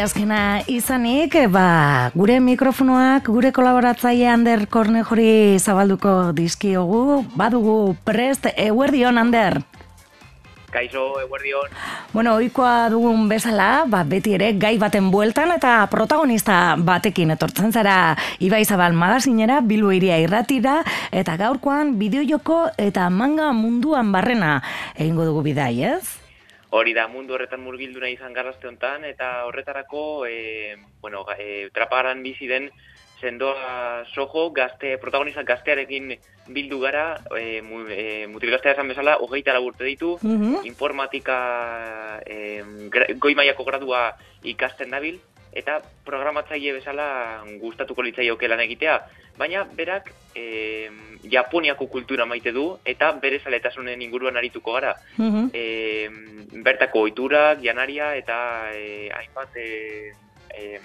Aste azkena izanik, ba, gure mikrofonoak, gure kolaboratzaile Ander Kornejori zabalduko dizkiogu, badugu prest, eguerdion Ander. Kaixo, eguerdion. Bueno, oikoa dugun bezala, ba, beti ere gai baten bueltan eta protagonista batekin etortzen zara Ibai Zabal magazinera, Bilbo iria irratira, eta gaurkoan bideojoko eta manga munduan barrena egingo dugu bidai, ez? Hori da, mundu horretan murgildu nahi izan garrazte honetan, eta horretarako, e, bueno, e, traparan bizi den sendoa sojo, gazte, protagonista gaztearekin bildu gara, e, mu, e, mutil gaztea esan bezala, hogeita laburte ditu, informatika e, goi maiako gradua ikasten dabil, eta programatzaile bezala gustatuko litzaioke lan egitea, baina berak e, Japoniako kultura maite du eta bere zaletasunen inguruan arituko gara. e, bertako oiturak, janaria eta e, hainbat e, e,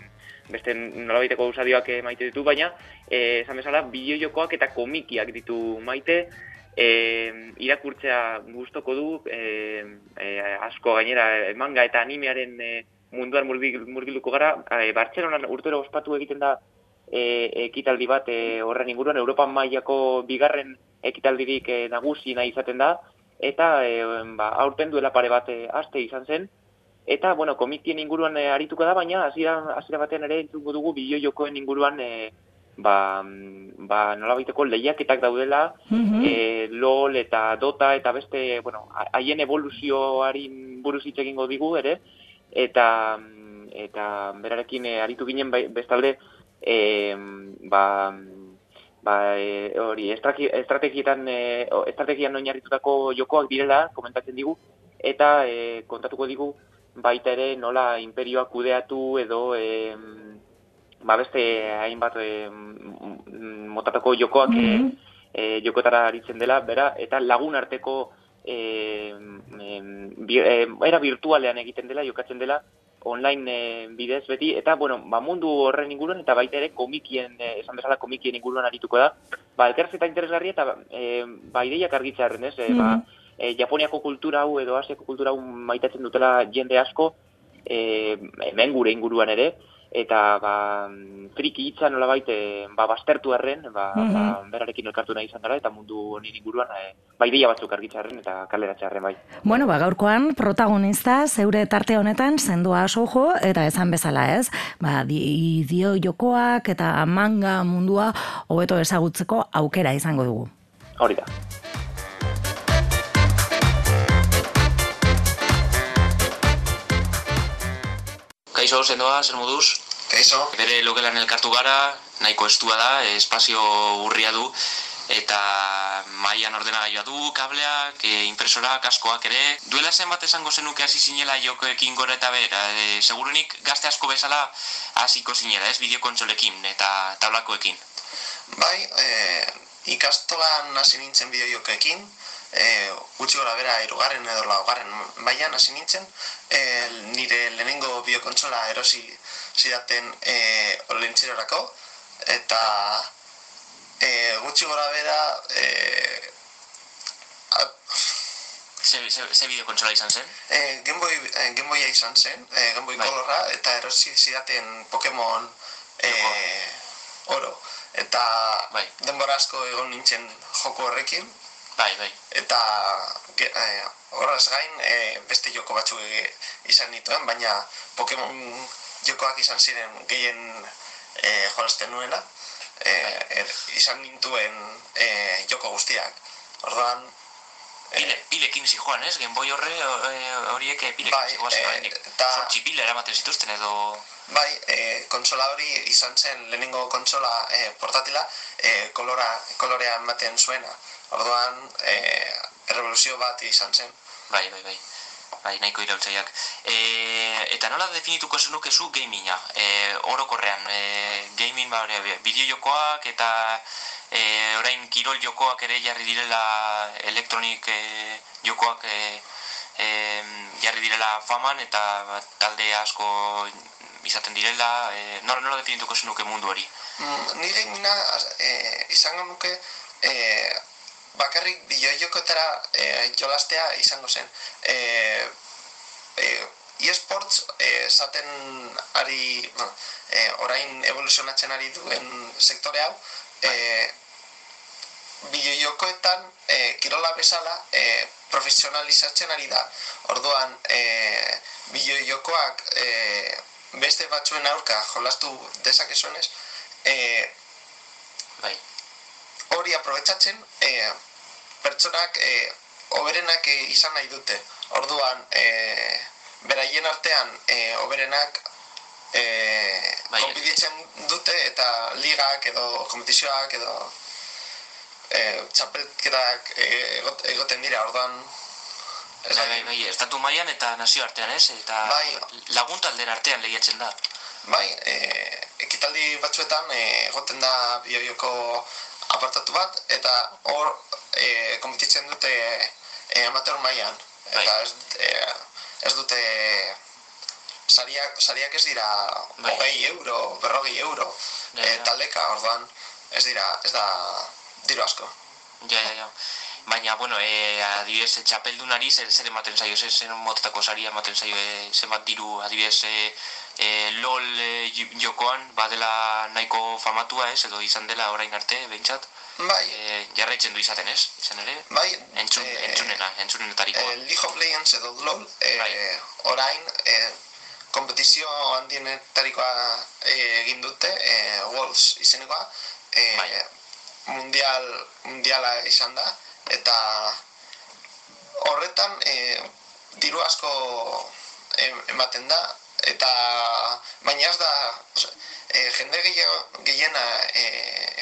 beste nolabaiteko usadioak maite ditu, baina e, esan bezala bideojokoak eta komikiak ditu maite, e, irakurtzea gustoko du, e, e, asko gainera manga eta animearen e, munduan murgiluko gara, e, Bartzelonan urtero ospatu egiten da e, ekitaldi bat e, horren inguruan, Europan mailako bigarren ekitaldirik e, nagusi nahi izaten da, eta e, ba, aurten duela pare bat e, aste izan zen, eta, bueno, komikien inguruan e, arituko da, baina hasiera hasiera batean ere entzungo dugu bideo jokoen inguruan e, ba, ba nola baiteko lehiaketak daudela, e, LOL eta Dota eta beste, bueno, haien evoluzioari buruz hitz egingo digu ere, eta eta berarekin e, aritu ginen bai, bestalde e, ba, ba, e, hori estrategietan e, estrategian oinarritutako jokoak direla komentatzen digu eta e, kontatuko digu baita ere nola imperioak kudeatu edo e, ba beste hainbat e, motatako jokoak mm -hmm. e, jokotara aritzen dela bera eta lagun arteko e, e, era virtualean egiten dela jokatzen dela online e, bidez beti, eta, bueno, ba, mundu horren inguruan, eta baita ere komikien, e, esan bezala komikien inguruan arituko da, ba, elkarzeta interesgarri eta e, ba, ideiak argitzarren, ez, e, ba, e, Japoniako kultura hau edo Asiako kultura hau maitatzen dutela jende asko, e, hemen gure inguruan ere, eta ba, friki hitza nola baite ba, bastertu erren, ba, mm ba, berarekin elkartu nahi izan dara, eta mundu honi inguruan e, ba, ideia batzuk argitzarren eta kaleratxarren bai. Bueno, ba, gaurkoan protagonista zeure tarte honetan zendua sojo, eta esan bezala ez, ba, dio jokoak eta manga mundua hobeto ezagutzeko aukera izango dugu. Hori da. Kaixo, sendoa, zer moduz? Kaixo. Bere logelan elkartu gara, nahiko estua da, espazio urria du, eta mailan ordenagailua du, kableak, e, impresorak, askoak ere. Duela zenbat esango zenuke hasi zinela jokoekin gora eta bera, e, segurunik gazte asko bezala hasiko zinela, ez bideokontsolekin eta tablakoekin. Bai, e, ikastolan hasi nintzen bideojokoekin, e, gutxi gora bera irugarren edo laugarren baian hasi nintzen, e, nire lehenengo bideokontsola erosi zidaten e, olentzirorako, eta e, gutxi gora bera e, Ze, ze, ze bideokontsola izan zen? E, Gameboy, e, Gameboya izan zen, e, Gameboy bai. Colorra, eta erosi zidaten Pokemon e, oro. Eta bai. denbora asko egon nintzen joko horrekin, Bai, bai. Eta eh, horraz gain e, beste joko batzuk e, izan nituen, baina Pokemon jokoak izan ziren gehien e, jolazten nuela. E, er, izan nintuen e, joko guztiak. Orduan... E, Pile, pilekin zi joan, ez? Boy horre horiek pilekin bai, zi joan. E, eta... Zortzi pile eramaten zituzten edo... Bai, e, konsola hori izan zen lehenengo konsola e, portatila e, kolora, kolorea ematen zuena. Orduan, e, errevoluzio bat izan zen. Bai, bai, bai. Bai, nahiko irautzaiak. E, eta nola definituko zenuke zu gaminga? E, orokorrean, e, gaming ba, bideo jokoak eta e, orain kirol jokoak ere jarri direla elektronik e, jokoak e, e, jarri direla faman eta ba, talde asko izaten direla. E, nola, nola definituko zenuke mundu hori? Mm, ni gamina e, izango nuke e, bakarrik bideojokotara e, jolastea izango zen. E, e, eSports eh, esaten ari, bueno, eh, orain evoluzionatzen ari duen sektore hau, eh, bideojokoetan eh, kirola bezala eh, profesionalizatzen ari da. Orduan, eh, bideojokoak eh, beste batzuen aurka jolastu dezakezuenez, eh, Bai, hori aprobetsatzen eh, pertsonak eh, oberenak eh, izan nahi dute. Orduan, eh, beraien artean eh, oberenak eh, Bai. dute eta ligak edo kompetizioak edo eh, txapelketak egot- egoten dira, orduan ez bai, bai, bai, estatu mailan eta nazio artean ez, eta Bai. laguntalden artean lehiatzen da. Bai, e, ekitaldi batzuetan e, egoten da bideojoko apartatu bat, eta hor e, kompetitzen dute e, amateur mailan. Eta Bai. ez, e, ez dute sariak, sariak ez dira Bai. hogei euro, berrogei euro Ja, e, taldeka, orduan ez dira, ez da diru asko. Ja, ja, ja. Baina, bueno, e, adibidez, txapeldunari zer, zer ematen zaio, zer, zer motetako saria ematen zaio, e, zenbat diru, adibidez, e, e, LOL e, jo- jokoan, badela nahiko famatua ez, edo izan dela orain arte, behintzat, Bai, e, jarraitzen du izaten ez, izan ere, bai, entzun, e, entzunena, entzunenetarikoa. e, League of Legends edo LOL, e, Bai. orain e, kompetizio handienetarikoa egin dute, e, Worlds izenekoa, e, Bai. mundial, mundiala izan da, eta horretan e, diru asko em- ematen da, eta baina ez da, e, jende gehiena e,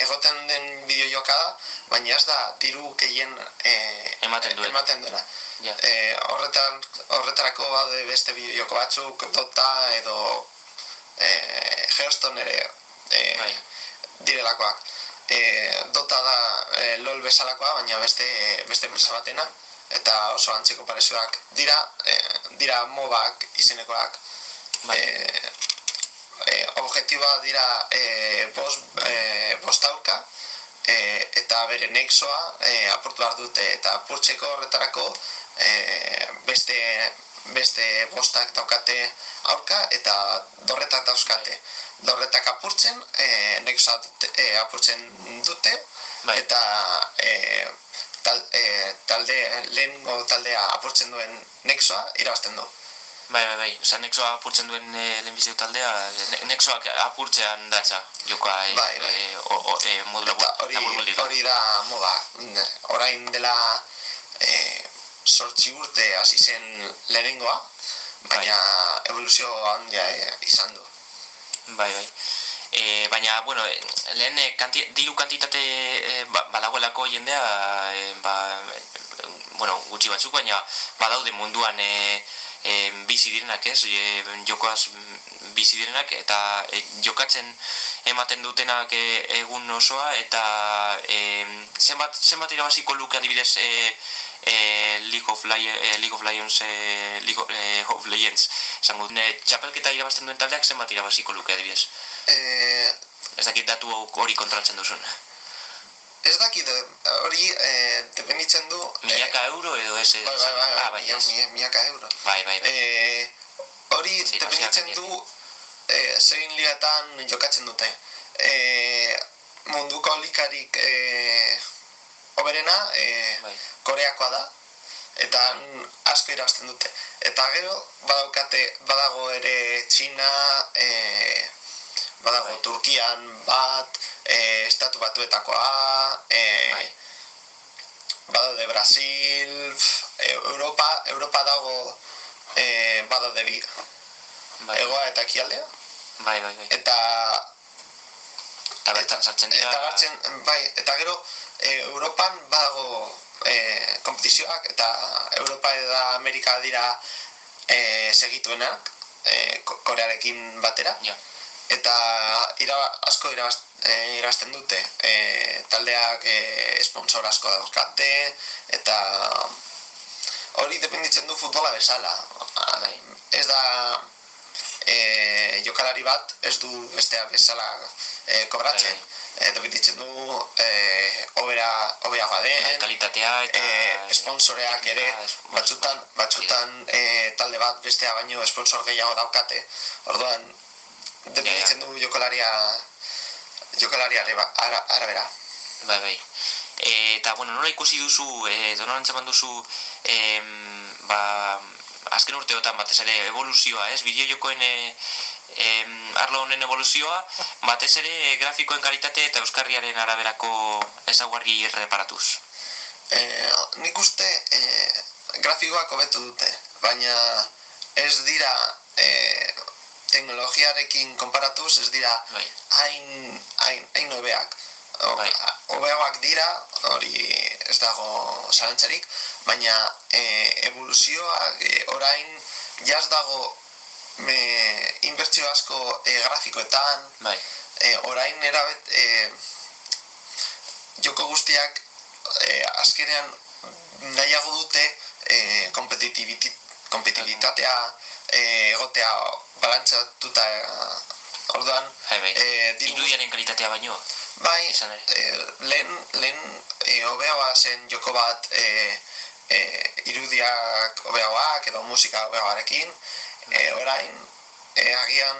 egoten den bideojoka da, baina ez da diru gehien e, Ematen duen. ematen duena. Ja. E, horretan, horretarako bade beste bideojoko batzuk, Dota edo e, Hearthstone ere e, Bai. direlakoak. E, Dota da e, LOL bezalakoa, baina beste beste enpresa batena eta oso antzeko parezioak dira, e, dira MOBak izenekoak. Bai. E, e, objektiboa dira e, bost, e, bost aurka, e, eta bere nexoa e, apurtu behar dute eta apurtzeko horretarako e, beste beste bostak daukate aurka eta dorretak dauzkate. Dorretak apurtzen, e, nexoa dute- e, apurtzen dute Bai. eta e, tal, e, talde, lehengo taldea apurtzen duen nexoa irabazten du. Bai, bai, bai, oza, nexoa apurtzen duen e, lehenbiziko taldea, ne, nexoak apurtzean datza, jokoa, e, Bai, bai. e, o, o, e, modu labur, Eta hori, hori da moda. Orain dela e, sortzi urte hasi zen lehenengoa, baina evoluzio handia e, izan du. Bai, bai. E, baina, bueno, e, lehen kanti, diru kantitate e, ba, badagoelako jendea, e, ba, bueno, gutxi batzuk, baina badaude munduan e, e, bizi direnak ez, e, jokoaz bizi direnak, eta e, jokatzen ematen dutenak e, egun osoa, eta e, zenbat, zenbat irabaziko luke adibidez e, e, League of, Lion, e, League of Lions, e, League of, e, of Legends, esango, dut. e, txapelketa irabazten duen taldeak zenbat irabaziko luke adibidez. E, Ez dakit datu hori kontratzen duzun. ez dakit, hori e, dependitzen du... Milaka euro edo ez? Bai, bai, bai, ah, bai, bai, milaka euro. bai, bai, bai. Hori Sí, dependitzen du e, zein ligatan jokatzen dute. E, munduko likarik e, oberena e, Bai. Koreakoa da, eta asko irabazten dute. Eta gero badaukate badago ere Txina, e, badago Bai. Turkian bat, e, estatu batuetakoa, e, Bai. badaude Brasil, e, Europa, Europa dago e, badaude bi, Bai, egoa eta ekialdea, bai, bai, bai. eta Eta bertan sartzen dira. eta gartzen, bai, eta gero e, Europan badago e, kompetizioak eta Europa eta Amerika dira e, segituenak e, Ko- Korearekin batera Ja. eta ira, asko irabaz, e, irabazten dute e, taldeak e, sponsor asko dauzkate eta hori dependitzen du futbola bezala Bai. ez da jokalari bat ez du bestea bezala e, kobratzen e, dependitzen du e, obera hobeagoa den, Bai, kalitatea eta... e, sponsoreak ere, batzutan, batzutan e, talde bat bestea baino sponsor gehiago daukate. Orduan, definitzen du jokalaria jokalariare ba, ara, arabera. Bai, bai. E, eta, bueno, nola ikusi duzu, e, donoran txaman duzu, em, ba, azken urteotan batez ere evoluzioa, ez? Bideo jokoen e, em, arlo honen evoluzioa, batez ere grafikoen kalitate eta euskarriaren araberako ezaguarri erreparatuz. E, nik uste e, grafikoak hobetu dute, baina ez dira e, teknologiarekin konparatuz, ez dira Bai. hain, hain, hain hobeak. O- Bai. Hobeagoak dira, hori ez dago zalantzarik, baina e, evoluzioak e, orain jaz dago me, inbertsio asko e, grafikoetan, Bai, e, orain erabet e, joko guztiak e, azkenean nahiago dute e, kompetitibitatea e, egotea balantzatuta e, orduan bai, bai. e, diru- Irudiaren kalitatea baino. bai e, lehen lehen e, hobeagoa zen joko bat e, e, irudiak hobeagoak edo musika hobeagoarekin e, orain e, agian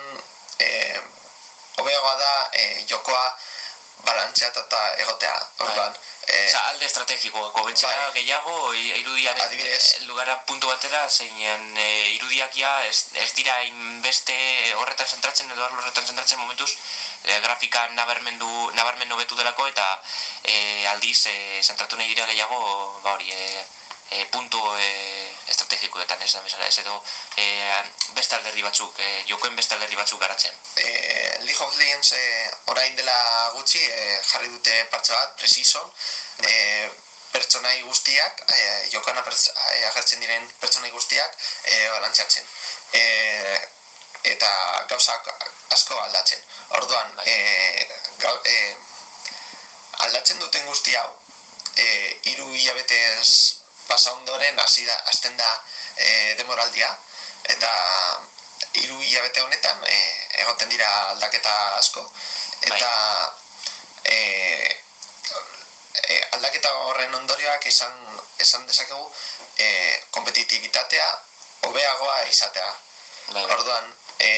e, hobeagoa da e, jokoa balantzeatuta egotea orduan e, Osa, alde estrategiko, gobetzea Bai. gehiago i- irudiaren Adibidez. eh, lugara puntu batera, zeinen e, irudiak ja ez, ez dira inbeste horretan zentratzen edo horretan zentratzen momentuz e, grafika nabarmendu, nabarmen hobetu delako eta e, aldiz e, zentratu nahi dira gehiago ba hori, e, e, puntu e, estrategikoetan ez da bezala ez edo e, beste alderdi batzuk, e, jokoen beste alderdi batzuk garatzen. e, League of Legends e, orain dela gutxi e, jarri dute partza bat, Precision, e, pertsonai guztiak, e, jokoan agertzen diren pertsonai guztiak e, balantzatzen. E, eta gauzak asko aldatzen. Orduan, e, gau, e, aldatzen duten guzti hau, e, iru hilabetez pasa ondoren hasi da, hasten da e, demoraldia, eta hiru hilabete honetan e, egoten dira aldaketa asko, eta e, e, aldaketa horren ondorioak esan, esan dezakegu e, kompetitibitatea hobeagoa izatea. Bai, Orduan, e,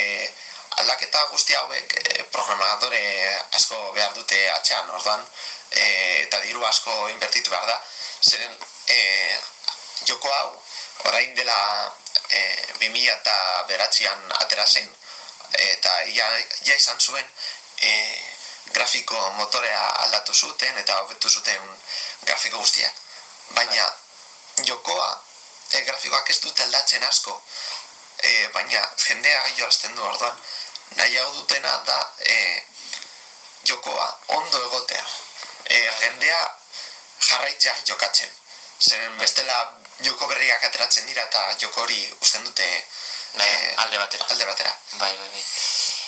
aldaketa guzti hauek e, programadore asko behar dute atxean, orduan, e, eta diru asko inbertitu behar da, zeren e, joko hau, orain dela e, 2000 eta beratzean atera zen, eta ja, ja izan zuen e, grafiko motorea aldatu zuten eta hobetu zuten grafiko guztiak. Baina jokoa e, grafikoak ez dute aldatzen asko, e, baina jendea jolazten du orduan nahiago dutena da e, jokoa ondo egotea. E, jendea jarraitzea jokatzen. Zeren bestela joko berriak ateratzen dira eta joko hori usten dute bai, e, alde batera. alde batera. Bai, bai, bai.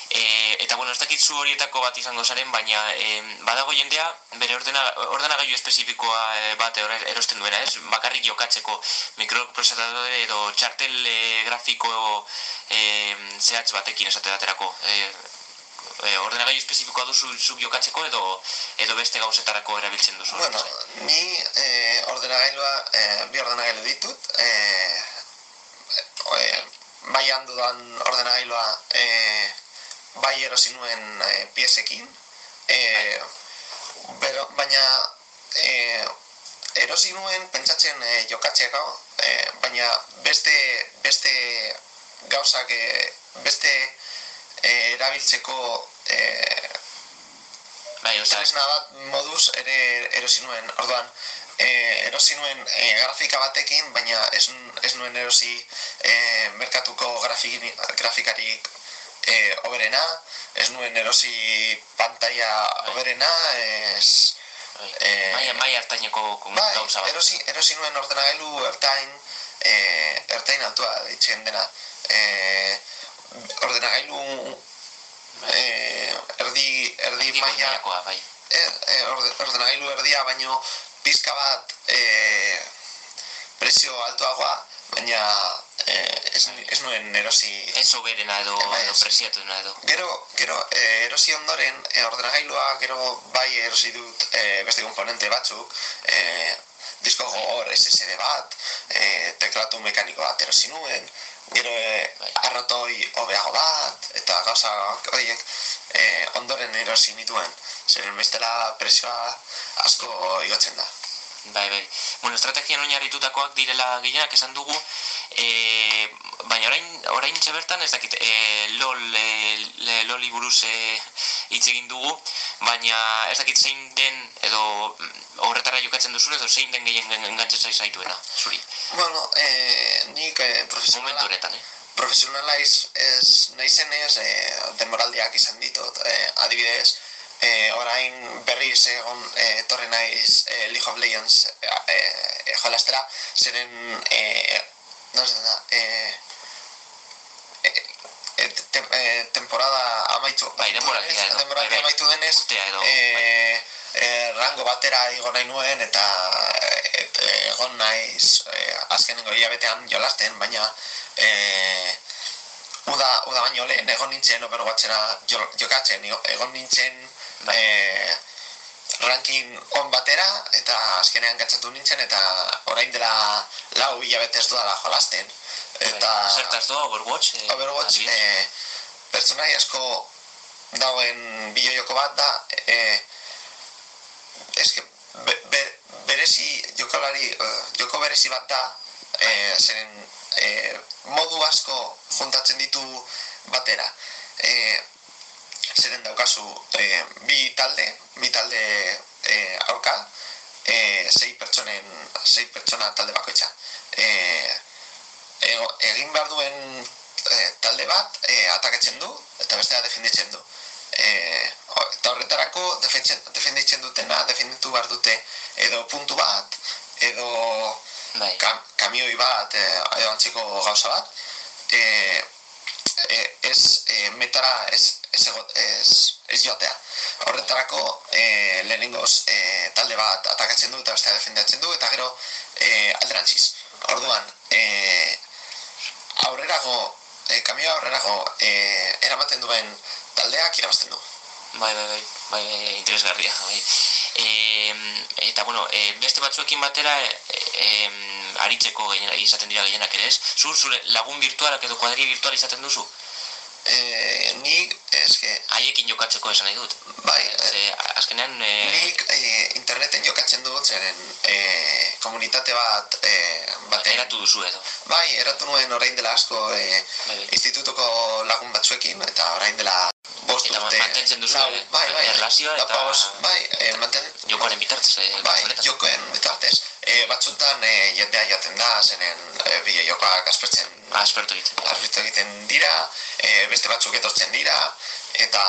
E, eta bueno, ez dakit zu horietako bat izango zaren, baina e, badago jendea bere ordena, ordenagailu espezifikoa e, bat ero- erosten duena, ez? Bakarrik jokatzeko mikroprozesadore edo txartel e, grafiko e, zehatz batekin esate baterako. E, e, ordenagailu espezifikoa duzu zuk jokatzeko edo edo beste gauzetarako erabiltzen duzu. Bueno, ni eh, ordenagailua, eh, bi ordenagailu ditut, eh, eh, bai handudan ordenagailua eh, bai erosi nuen eh, piesekin, eh, bero, baina eh, erosi nuen pentsatzen eh, jokatzeko, eh, baina beste, beste gauzak, eh, beste eh, erabiltzeko eh, bai, tresna bat moduz ere erosi nuen. Orduan, e, erosi nuen e, grafika batekin, baina ez, ez nuen erosi e, merkatuko grafik, grafikarik e, oberena, ez nuen erosi pantalla oberena, ez... bai. eh, maia, maia hartaineko Bai, gauza bat. erosi, erosi nuen ordenagailu ertain, e, ertain altua ditzen dena. E, ordenagailu e, erdi, erdi Erdi maila, mailakoa, bai. er, e, orde, ordenagailu erdia baino pizka bat e, prezio altuagoa baina eh, ez, ez nuen erosi... Ez soberena edo, edo ez. preziatuena edo. Gero, gero eh, erosi ondoren, eh, ordenagailua gero bai erosi dut eh, beste komponente batzuk, eh, disko gogor SSD bat, eh, teklatu mekaniko bat erosi nuen, gero eh, arrotoi hobeago bat, eta gauza horiek eh, ondoren erosi nituen. Zeren bestela presioa asko igotzen da. Bai, bai. Bueno, estrategian oinarritutakoak direla gehienak esan dugu, e, baina orain, orain bertan ez dakit, e, LOL, e, LOLi buruz e, hitz egin dugu, baina ez dakit zein den, edo mm, horretara jokatzen duzun, edo zein den gehien engantzen zaituena, zuri, Bueno, eh, nik momentu profesionala, honetan, eh? profesionala iz, ez naizenez eh, denboraldiak izan ditut. Eh, adibidez, eh, orain berriz egon eh, etorri naiz eh, League of Legends eh, eh, jolastera, zeren no sé, da, eh, te, eh, temporada amaitu. Bai, denboraldia edo, Denboraldia bai, bai. amaitu denez, edo, eh, eh, rango batera igo nahi nuen eta et, egon naiz eh, azkenengo hilabetean jolasten, baina eh, uda, uda baino lehen egon nintzen Overwatchera jo, jokatzen, egon nintzen Bai. eh, ranking on batera eta azkenean gatzatu nintzen eta orain dela lau hilabete ez dudala jolasten. Eta bai. Zertaz doa, Overwatch? E, Overwatch eh, pertsonai asko dauen bideojoko bat da eh, eske be, be, berezi jokalari eh, joko berezi bat da eh, zeren eh, modu asko juntatzen ditu batera eh, zeren daukazu eh, bi talde bi talde eh, aurka eh, sei pertsonen sei pertsona talde bakoitza. Eh, ego- egin behar duen eh, talde bat eh, atakatzen du eta bestea defenditzen du. Ho- eta horretarako defenditzen, dutena defenditu behar dute edo puntu bat edo Bai, kam, kamioi bat eh, edo antzeko gauza bat. Eh, eh, ez eh, metara ez, ez, ego- ez, ez joatea. Horretarako eh, lehenengoz eh, talde bat atakatzen du eta bestea defendatzen du eta gero eh, alderantziz. Orduan, eh, aurrerago, eh, kamioa aurrerago eh, eramaten duen taldeak irabazten du. bai, bai, bai, bai, bai, interesgarria, bai. E, eta, bueno, e, beste batzuekin batera, e, e, aritzeko gehiena, izaten dira gehienak ere ez? Zu, zure lagun virtualak edo kuadri virtual izaten duzu? Eh, nik, eske, Haiekin jokatzeko esan nahi dut. bai, Ze, azkenean, e, nik eh, interneten jokatzen dut, zeren eh, komunitate bat eh, baten, eratu duzu edo. bai, eratu nuen orain dela asko eh, Bai, institutuko lagun batzuekin, eta orain dela bost Eta urte. mantentzen duzu, lau, bai, bai, erlazioa eta- lapabost, bai, eh, manten, Jokoaren bitartez, e, Bai, jokoen bitartez. E, batzutan e, jendea jaten da, zenen e, bideo jokoak aspertzen Aspertu egiten. aspertu egiten dira, e, beste batzuk etortzen dira, eta,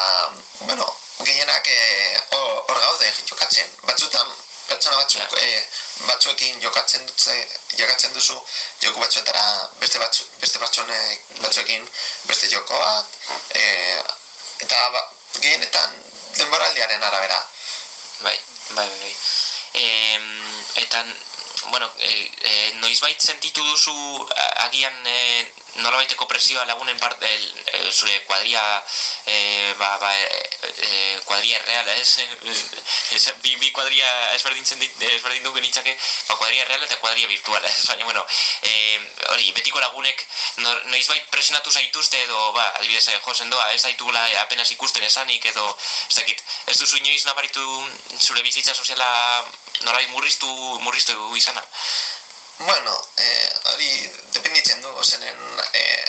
bueno, gehienak e, hor hor gaude jokatzen. Batzutan, pertsona batzuk, e, batzuekin jokatzen dutze, jokatzen duzu, joko batzuetara beste, batzu, beste batzuenek, batzuekin beste joko bat, e, eta ba, gehienetan denboraldiaren arabera. Bai, bai. bai. E, eta, bueno, e, e, noizbait sentitu duzu agian e, nolabaiteko presioa lagunen part, e, e, zure kuadria, e, ba, ba, e, kuadria erreala, ez? ez bi, bi kuadria ezberdintzen dit, ezberdin du genitzake, ba, kuadria erreala eta kuadria virtuala, ez? Baina, bueno, e, hori, betiko lagunek no, noizbait presionatu zaituzte edo, ba, adibidez, e, jo sendoa, ez daitugula apenas ikusten esanik edo, ez dakit, ez duzu inoiz nabaritu zure bizitza soziala norai murriztu, murriztu izana. Bueno, eh, hori dependitzen du, zenen eh,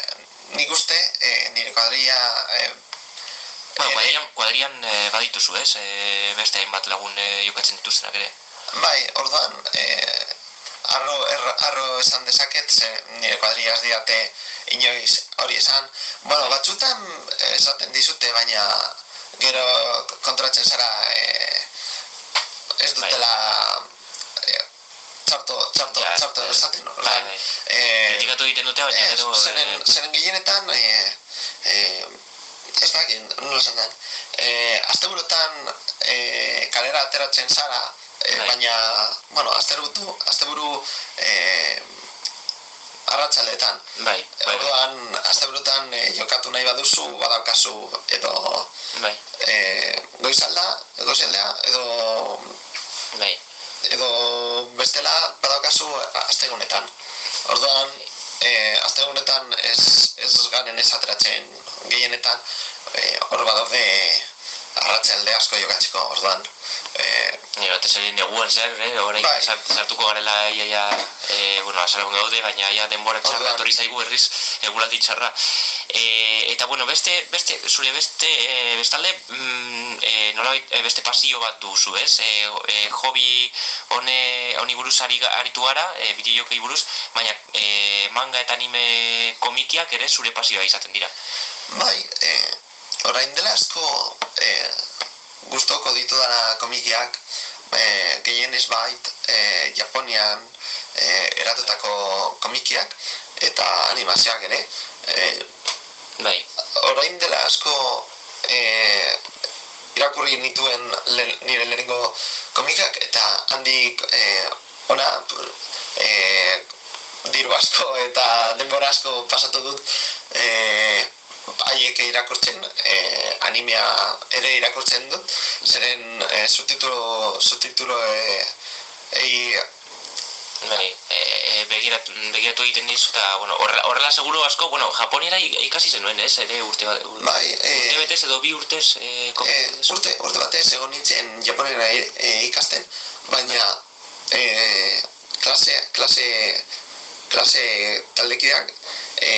nik uste eh, nire kuadria eh, Bueno, eh, kuadrian, kuadrian e, badituzu, ez? E, beste hainbat lagun e, jokatzen dituztenak ere. bai, orduan eh, arro, erro, arro esan dezaket, ze nire kuadria diate inoiz hori esan. Bueno, batzutan eh, esaten dizute, baina gero kontratzen zara eh, ez dutela eh, txarto, txarto, Ja, txarto eh, esaten. Bai, orduan, bai. eh, Kritikatu egiten dute, baina gero... zeren, e, zeren gehienetan, e, e, ez dakit, nola esan den, e, asteburutan e, kalera ateratzen zara, e, Bai. baina, bueno, asteburu, asteburu e, arratsaldetan. Bai, bai, Orduan, asteburutan e, jokatu nahi baduzu, badaukazu edo bai, e, goizalda, goizaldea, edo bai, edo bestela badaukazu astegunetan. Orduan, e, astegunetan ez, ez garen ez ateratzen gehienetan, e, hor badaude arratsalde asko jokatzeko, orduan. E, Ni batez ere neguan zer, eh, orain Bai. sart- sartuko garela iaia, eh, bueno, azalegun gaude, baina ia denbora txarra Orduan. etorri zaigu herriz eguraldi txarra. Eh, eta bueno, beste beste zure beste eh, bestalde, mm, eh, nolabait eh, beste pasio bat duzu, ez? Eh, eh, hobby hone honi buruz ari aritu gara, eh, bideojokoei buruz, baina eh, manga eta anime komikiak ere zure pasioa izaten dira. bai, e, orain dela asko e, gustoko ditu dara komikiak, e, gehienez bait, e, Japonian e, eratutako komikiak, eta animazioak ere. E, Bai, orain dela asko e, irakurri nituen le, nire lehenengo komikak eta handik e, ona e, diru asko eta denbora asko pasatu dut e, haiek irakurtzen e, animea ere irakurtzen dut zeren e, subtitulo subtitulo e, ei, Bai, e, e, begiratu, begiratu egiten dizu eta, bueno, horrela, seguru asko, bueno, japoniera ikasi zenuen, ez, ere urte, bat- ur- bai e, urte betez edo bi urtez e, e, urte, urte batez egon nintzen japonera e, ikasten, baina e, klase, klase, klase taldekideak e,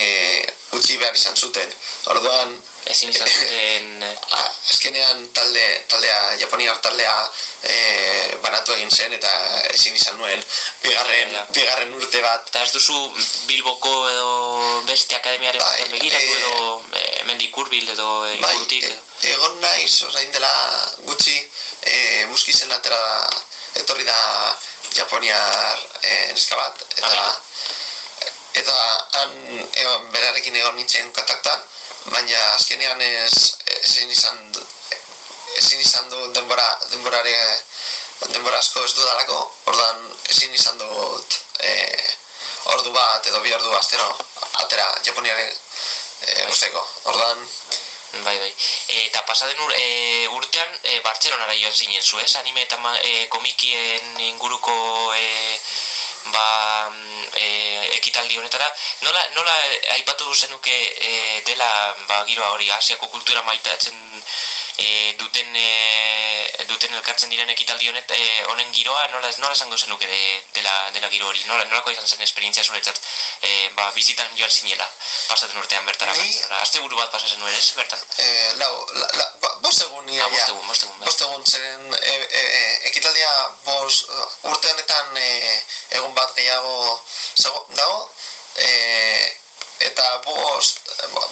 utzi behar izan zuten. Orduan, ezin izan zuten, e, a, azkenean talde, taldea, japoniar taldea e, banatu egin zen eta ezin izan nuen. Bigarren, bigarren urte bat. Eta ez duzu Bilboko edo beste akademiaren Bai, begiratu e, edo e, mendik hurbil edo e, Bai, e, egon naiz orain dela gutxi e, muskizen atera etorri da Japoniar e, neska bat. Eta Ah. Han egon, berarekin egon nintzen kontaktan baina azkenean ez ezin izan ezin izan du denbora denborare denbora asko ez dudalako ordan ezin izan dut e, ordu bat edo bi ordu astero atera Japoniaren e, usteko ordan Bai, bai. E, eta pasaden ur, e, urtean e, Bartzelonara joan zinen zu, ez? Anime eta e, komikien inguruko e, ba, mm, e, ekitaldi honetara. Nola, nola aipatu zenuke e, dela ba, giroa hori Asiako kultura maitatzen e, duten e, duten elkartzen diren ekitaldi honet e, honen giroa nola nola esango zenuke de, dela dela giro hori nola nolako izan zen esperientzia zuretzat e, ba bizitan joan zinela pasatzen urtean bertara Ni- Bartzelonara. asteburu bat pasa zenuen ez bertan Eh, lau, la, la, ba, bost egun Ah, ia, bost ja. egun, bost egun, bai. Bost egun zeren e, e, e, ekitaldia bost, urte honetan e, egun bat gehiago zego, dago, e, eta bost,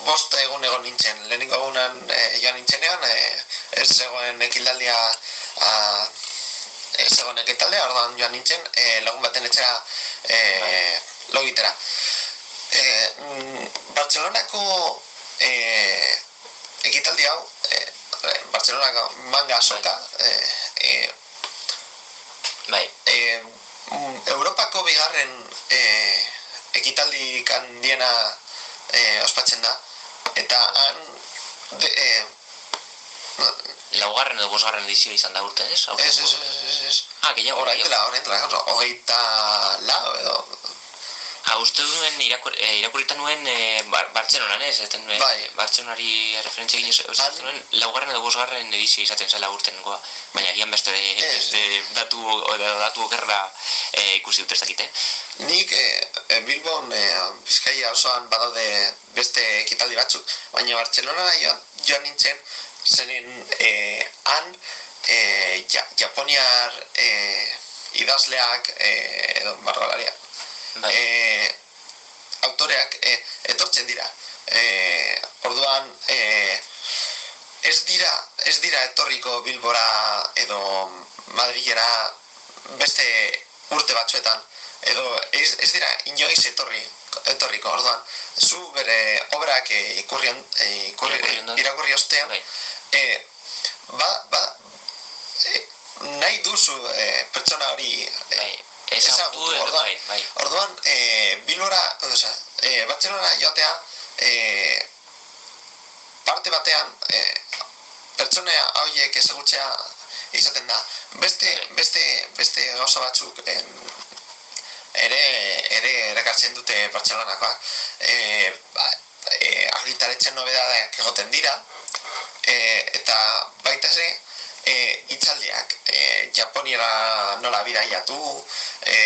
bost egun egon nintzen. Lehenengo egunan e, joan nintzenean, e, ez zegoen ekitaldia a, ez zegoen ekitaldia, orduan joan nintzen, e, lagun baten etxera e, logitera. E, Bartzelonako e, ekitaldi hau, e, Bartzelonako manga soka, e, e, bai e, Europako bigarren e, ekitaldi handiena e, ospatzen da, eta han de, e, laugarren edo bosgarren edizioa izan da urte ez ez, ez, ez, ez, ah gehiago gehiago. dela, orain dela, hogeita lau edo, Ah, uste nuen irakur, e, irakurrita nuen e, bar, Bartzelonan ez, ez nuen Bai. Bartzelonari referentzia egin Han- ez nuen laugarren edo bosgarren edizio izaten zela urtengoa, baina gian beste, Ez. beste datu, edo datu okerra e, ikusi dut ez dakit, eh? Nik e, e, Bilbon e, Bizkaia osoan badaude beste ekitaldi batzuk, baina Bartzelona joan, joan nintzen, zeren e, han e, ja, Japoniar e, idazleak e, edo margolariak Bai, e, autoreak e, etortzen dira. E, orduan e, ez dira ez dira etorriko Bilbora edo Madrilera beste urte batzuetan. Edo ez, ez dira inoiz etorri etorriko. Orduan zu bere obrak e, ikurri, on- e, ikurri, Irakurri ostean e, ba, ba, e, nahi duzu e, pertsona hori. E, ezagutu edo, orduan, bai, bai. orduan e, Bilbora, oza, e, Bartzelona joatea, e, parte batean, e, pertsonea hauiek ezagutzea izaten da. Beste, beste, beste gauza batzuk en, ere, ere erakartzen dute Bartzelonakoak. E, ba, e, argitaretzen nobedadeak egoten dira, e, eta baita ze, e, itzaldiak, e, Japoniara nola bidaiatu, e,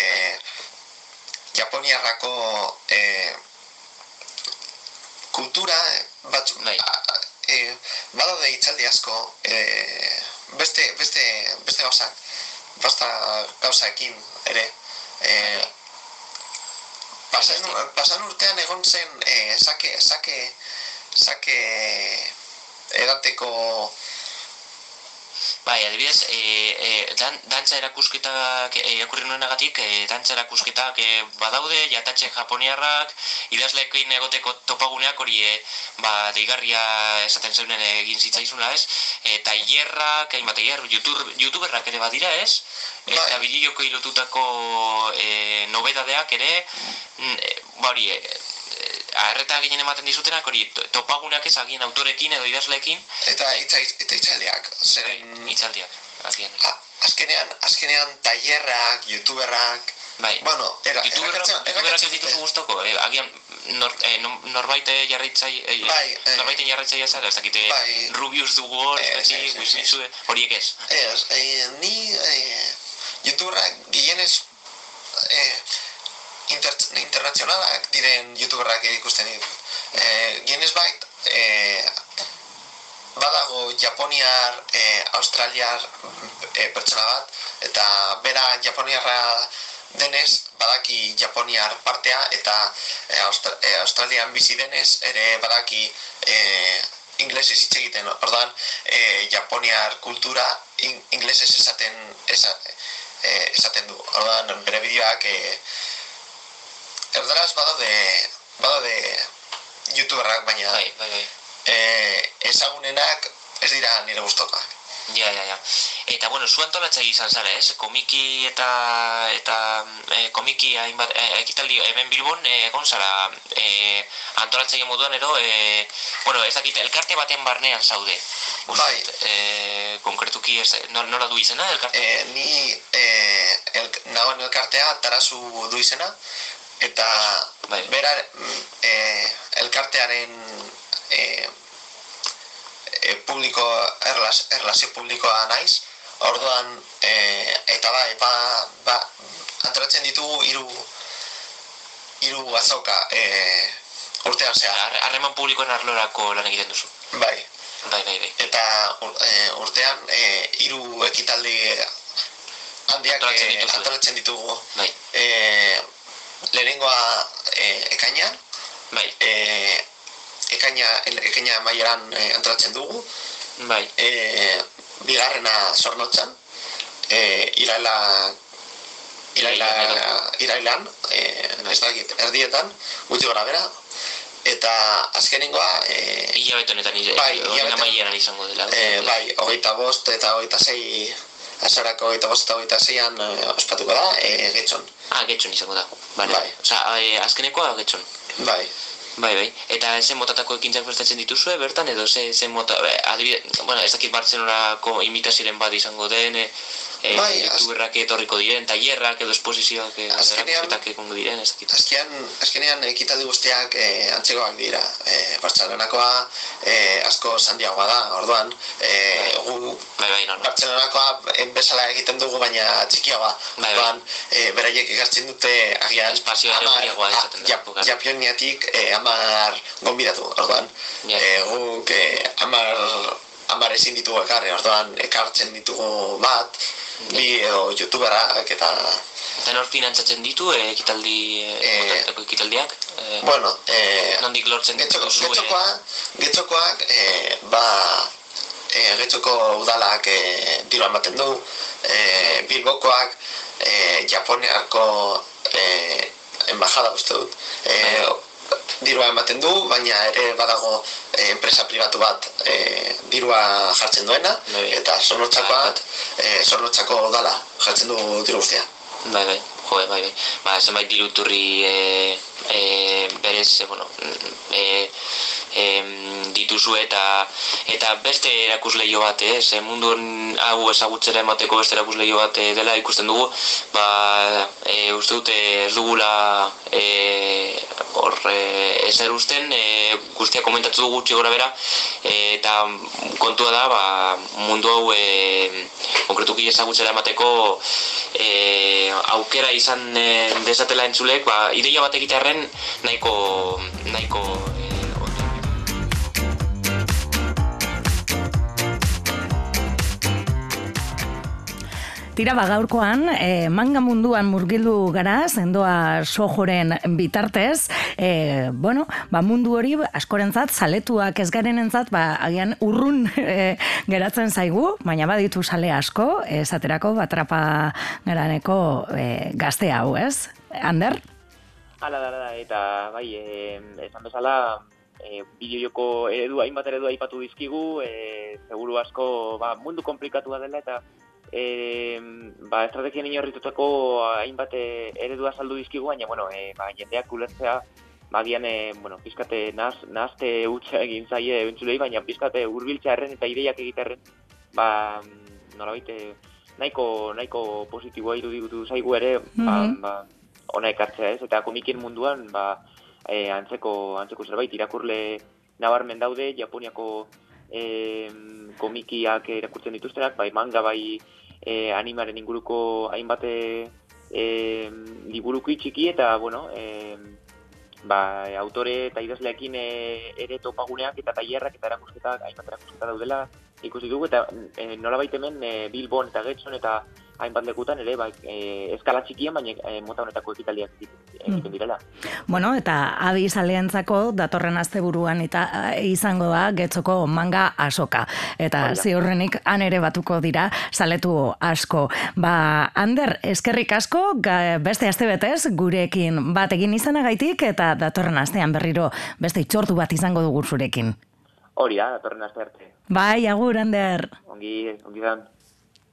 Japoniarrako e, kultura e, batzu, Bai. a- e, badaude itzaldi asko, e, beste, beste, beste gauzak, basta gauzaekin ere, e, pasan, pasan urtean egon zen e, sake, sake, sake edateko Bai, adibidez, e, e, dan, dantza erakusketak e, irakurri nuenagatik, e, dantza erakusketak e, badaude, jatatxe japoniarrak, idazleekin egoteko topaguneak hori e, ba, deigarria esaten zeunen egin zitzaizuna ez, e, tailerrak, hainbat tailer, YouTube, youtuberrak ere badira ez, eta Bai. bideoko ilotutako e, nobedadeak ere, mm, e, ba hori, e, arreta gehien ematen dizutenak hori to- topaguneak ez agian autorekin edo idazleekin eta itzaiz, eta itzaldiak. Zeren, hitzaldiak agian a- azkenean, azkenean tailerrak, youtuberrak, bai bueno, era, youtuberrak ez dituzu gustoko eh, agian nor, eh, no- norbait eh, jarraitzai eh, Bai, eh. norbaiten jarraitzailea zara ez dakite Bai. Rubius dugu hor Ez, ez, Wismitsu, horiek ez Ez, eh, ni eh, youtuberrak gehienez eh, inter, internazionalak diren youtuberrak ikusten ditut. Eh, gehienez bait, eh, badago japoniar, eh, australiar eh, pertsona bat, eta bera japoniarra denez, badaki japoniar partea, eta eh, Austra eh, Australian bizi denez, ere badaki eh, inglesez hitz egiten, ordan eh, japoniar kultura in, inglesez esaten, esa, eh, esaten du. Ordan bere bideoak eh, erdaraz badaude, badaude youtuberrak, baina bai bai bai eh, ezagunenak ez dira nire gustokoak. Ja, ja, ja. Eta, bueno, zu antolatzaile izan zara, ez? Komiki eta, eta e, komiki hainbat, e, ekitaldi hemen Bilbon e, egon zara e, antolatzaile moduan ero, e, bueno, ez dakit, elkarte baten barnean zaude. Uste Bai. E, konkretuki, ez, nola du izena, elkarte? Eh, ni eh, el, nagoen elkartea tarazu du izena, eta Bai. bera eh, elkartearen eh, eh, publiko, erlaz, erlazio publikoa naiz, orduan, eh, eta bai, ba, ba, antolatzen ditugu hiru hiru azauka eh, urtean zehar, Har- Harreman publikoen arlorako lan egiten duzu. bai. Bai, bai, bai. eta ur- eh, urtean eh, hiru ekitaldi handiak Antolatzen dituzue. antolatzen ditugu. Bai, E, lehenengoa e, ekainan, bai, e, ekaina, ekaina maieran e, antolatzen dugu, bai. e, bigarrena zornotzan, e, iraila, iraila, Irailan e, ez dakit, erdietan, gutxi gora bera, eta azkenengoa, e, Hilabete honetan, bai, Bai, izango dela. e, bai, hogeita bost eta hogeita sei, azarako hogeita bost eta zeian e, ospatuko da, e, getxon, Ah, getxon izango da. Vale. Bai. Osa, e, azkenekoa getxon. bai. Bai, bai. Eta zen motatako ekintzak prestatzen dituzue bertan edo ze zen mota, eh, adibide, bueno, ez dakit Bartzelonako imitaziren bat izango den, e, e, Bai, youtuberrak etorriko diren, tailerrak edo esposizioak erakusketak egongo diren, ez dakit. Azkenean, azkenean ekitaldi guztiak e, antzekoak dira. E, Bartzelonakoa e, asko sandiagoa da, orduan. E, gu Bai, bai, normal. Bartzelonakoa e, bezala egiten dugu, baina txikiagoa. Bai, bai. Orduan, e, beraiek ekartzen dute agian ere hamar- handiagoa izaten da, Jap- bukan. Japioniatik e, amar gonbidatu, orduan. Ja. E, guk e, amar, amar ezin ditugu ekarri, orduan ekartzen ditugu bat, bi edo youtuberak eta Eta nor finantzatzen ditu e, ekitaldi, e, motatako ekitaldiak? E, Bueno, eh, nondik lortzen Getxoko, duzu? getxokoa, getxokoak, eh, ba, eh, getxoko udalak eh, diru ematen du, eh, bilbokoak, eh, japoniako eh, embajada uste dut, eh, dirua ematen du, baina ere badago eh, enpresa pribatu bat eh, dirua jartzen duena, Bai. eta zornotzakoa, Bai, bat. eh, zornotzako udala jartzen du diru guztia. Bai, bai. Jo, bai, bai. Ba, zenbait diruturri e, e, berez, e, bueno, e, e, dituzu eta eta beste erakusleio bat, eh? Ze mundu hau ezagutzera emateko beste erakusleio bat e, dela ikusten dugu, ba, e, uste dute ez dugula e, hor e, ezer usten, e, guztia komentatu dugu gutxi gora bera, e, eta kontua da, ba, mundu hau e, konkretuki ezagutzera emateko e, aukera izan e, dezatela entzulek, ba, ideia bat egitearen nahiko, nahiko Tira ba gaurkoan, e, manga munduan murgildu gara, zendoa sojoren bitartez, e, bueno, ba mundu hori askorentzat, zaletuak ez garenentzat, ba agian urrun e, geratzen zaigu, baina baditu sale asko, esaterako batrapa garaneko e, gazte hau, ez? Ander? Hala, da, da, eta bai, e, esan bezala, e, bideojoko eredu, hainbat eredu aipatu dizkigu, e, seguru asko ba, mundu komplikatua dela, eta e, ba, estrategian inorritutako hainbat eh, eredua saldu dizkigu, baina, bueno, e, ba, jendeak ulertzea, magian, e, bueno, pizkate naz, nazte utxa egin zaie entzulei, baina pizkate urbiltzea erren eta ideiak egiterren, ba, nola baite, nahiko, nahiko positiboa iruditu zaigu ere, mm -hmm. ba, ona ekartzea ez, eta komikin munduan, ba, e, antzeko, antzeko zerbait, irakurle nabarmen daude, Japoniako e, komikiak irakurtzen dituztenak, bai manga, bai e, animaren inguruko hainbat e, liburuko txiki eta bueno, e, ba, autore eta idazleekin e, ere topaguneak eta tailerrak eta erakusketak hainbat erakusketa daudela ikusi dugu eta e, nola hemen e, Bilbon eta Getxon eta hainbat lekutan ere bai, e, eskala txikian, baina e, mota honetako ekitaldiak egiten mm. direla. Bueno, eta adi alientzako datorren asteburuan eta izango da getzoko manga asoka. Eta ziurrenik han ere batuko dira saletu asko. Ba, Ander, eskerrik asko, beste aste betez, gurekin bat egin izanagaitik eta datorren astean berriro beste itxortu bat izango dugu zurekin. Hori da, datorren aste arte. Bai, agur, Ander. Ongi, ongi dan.